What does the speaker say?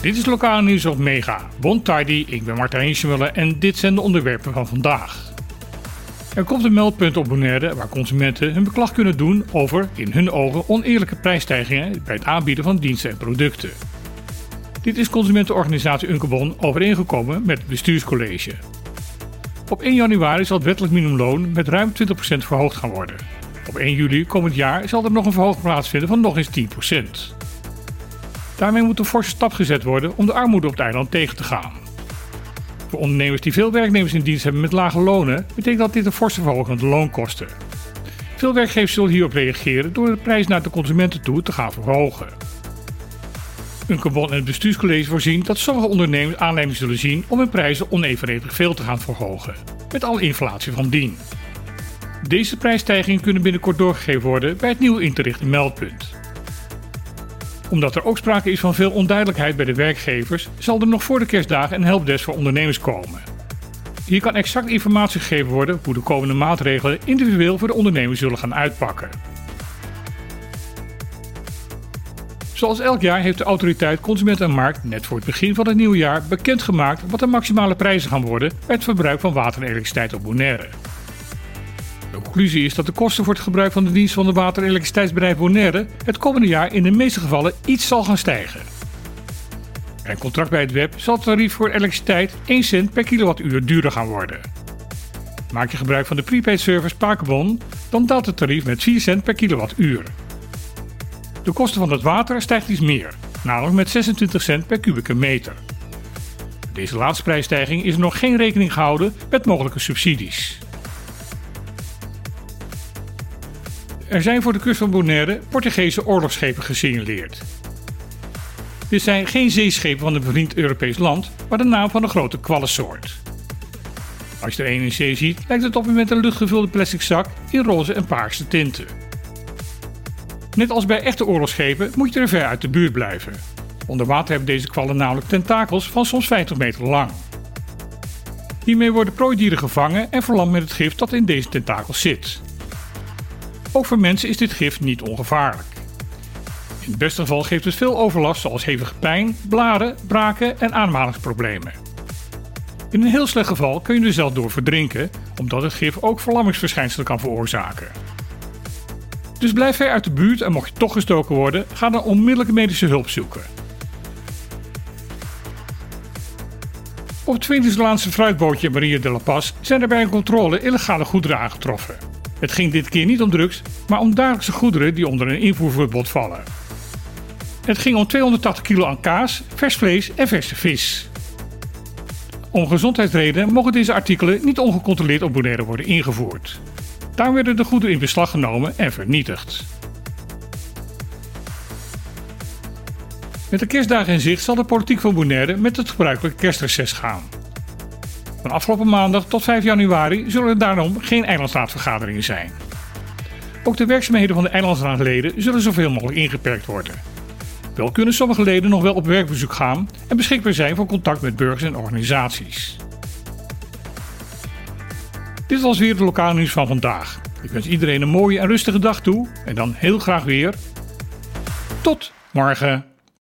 Dit is lokaal nieuws op Mega. Bon Tidy, ik ben Martijn Schmuller en dit zijn de onderwerpen van vandaag. Er komt een meldpunt op Bonaire waar consumenten hun beklag kunnen doen over, in hun ogen, oneerlijke prijsstijgingen bij het aanbieden van diensten en producten. Dit is consumentenorganisatie Unkebon overeengekomen met het bestuurscollege. Op 1 januari zal het wettelijk minimumloon met ruim 20% verhoogd gaan worden. Op 1 juli komend jaar zal er nog een verhoging plaatsvinden van nog eens 10%. Daarmee moet een forse stap gezet worden om de armoede op het eiland tegen te gaan. Voor ondernemers die veel werknemers in dienst hebben met lage lonen, betekent dat dit een forse verhoging van de loonkosten. Veel werkgevers zullen hierop reageren door de prijs naar de consumenten toe te gaan verhogen. Unkebon en het bestuurscollege voorzien dat sommige ondernemers aanleiding zullen zien om hun prijzen onevenredig veel te gaan verhogen, met alle inflatie van dien. Deze prijsstijgingen kunnen binnenkort doorgegeven worden bij het nieuw in meldpunt. Omdat er ook sprake is van veel onduidelijkheid bij de werkgevers, zal er nog voor de kerstdagen een helpdesk voor ondernemers komen. Hier kan exact informatie gegeven worden hoe de komende maatregelen individueel voor de ondernemers zullen gaan uitpakken. Zoals elk jaar heeft de autoriteit Consument en Markt net voor het begin van het nieuwe jaar bekendgemaakt wat de maximale prijzen gaan worden bij het verbruik van water en elektriciteit op Bonaire. De conclusie is dat de kosten voor het gebruik van de dienst van de water- en elektriciteitsbedrijf Bonaire het komende jaar in de meeste gevallen iets zal gaan stijgen. Bij een contract bij het web zal het tarief voor elektriciteit 1 cent per kilowattuur duurder gaan worden. Maak je gebruik van de prepaid service Pakebon, dan daalt het tarief met 4 cent per kilowattuur. De kosten van het water stijgt iets meer, namelijk met 26 cent per kubieke meter. Deze laatste prijsstijging is er nog geen rekening gehouden met mogelijke subsidies. Er zijn voor de kust van Bonaire Portugese oorlogsschepen gesignaleerd. Dit zijn geen zeeschepen van een bevriend Europees land, maar de naam van een grote kwallensoort. Als je er een in zee ziet, lijkt het op een met een luchtgevulde plastic zak in roze en paarse tinten. Net als bij echte oorlogsschepen moet je er ver uit de buurt blijven. Onder water hebben deze kwallen namelijk tentakels van soms 50 meter lang. Hiermee worden prooidieren gevangen en verlamd met het gif dat in deze tentakels zit. Ook voor mensen is dit gif niet ongevaarlijk. In het beste geval geeft het veel overlast zoals hevige pijn, blaren, braken en ademhalingsproblemen. In een heel slecht geval kun je er zelf door verdrinken, omdat het gif ook verlammingsverschijnselen kan veroorzaken. Dus blijf ver uit de buurt en mocht je toch gestoken worden, ga dan onmiddellijke medische hulp zoeken. Op het Venezolaanse fruitbootje Maria de la Paz zijn er bij een controle illegale goederen aangetroffen. Het ging dit keer niet om drugs, maar om dagelijkse goederen die onder een invoerverbod vallen. Het ging om 280 kilo aan kaas, vers vlees en verse vis. Om gezondheidsredenen mogen deze artikelen niet ongecontroleerd op Bonaire worden ingevoerd. Daar werden de goederen in beslag genomen en vernietigd. Met de kerstdagen in zicht zal de politiek van Bonaire met het gebruikelijke kerstreces gaan. Van afgelopen maandag tot 5 januari zullen er daarom geen eilandsraadvergaderingen zijn. Ook de werkzaamheden van de eilandsraadleden zullen zoveel mogelijk ingeperkt worden. Wel kunnen sommige leden nog wel op werkbezoek gaan en beschikbaar zijn voor contact met burgers en organisaties. Dit was weer de lokale nieuws van vandaag. Ik wens iedereen een mooie en rustige dag toe en dan heel graag weer. Tot morgen.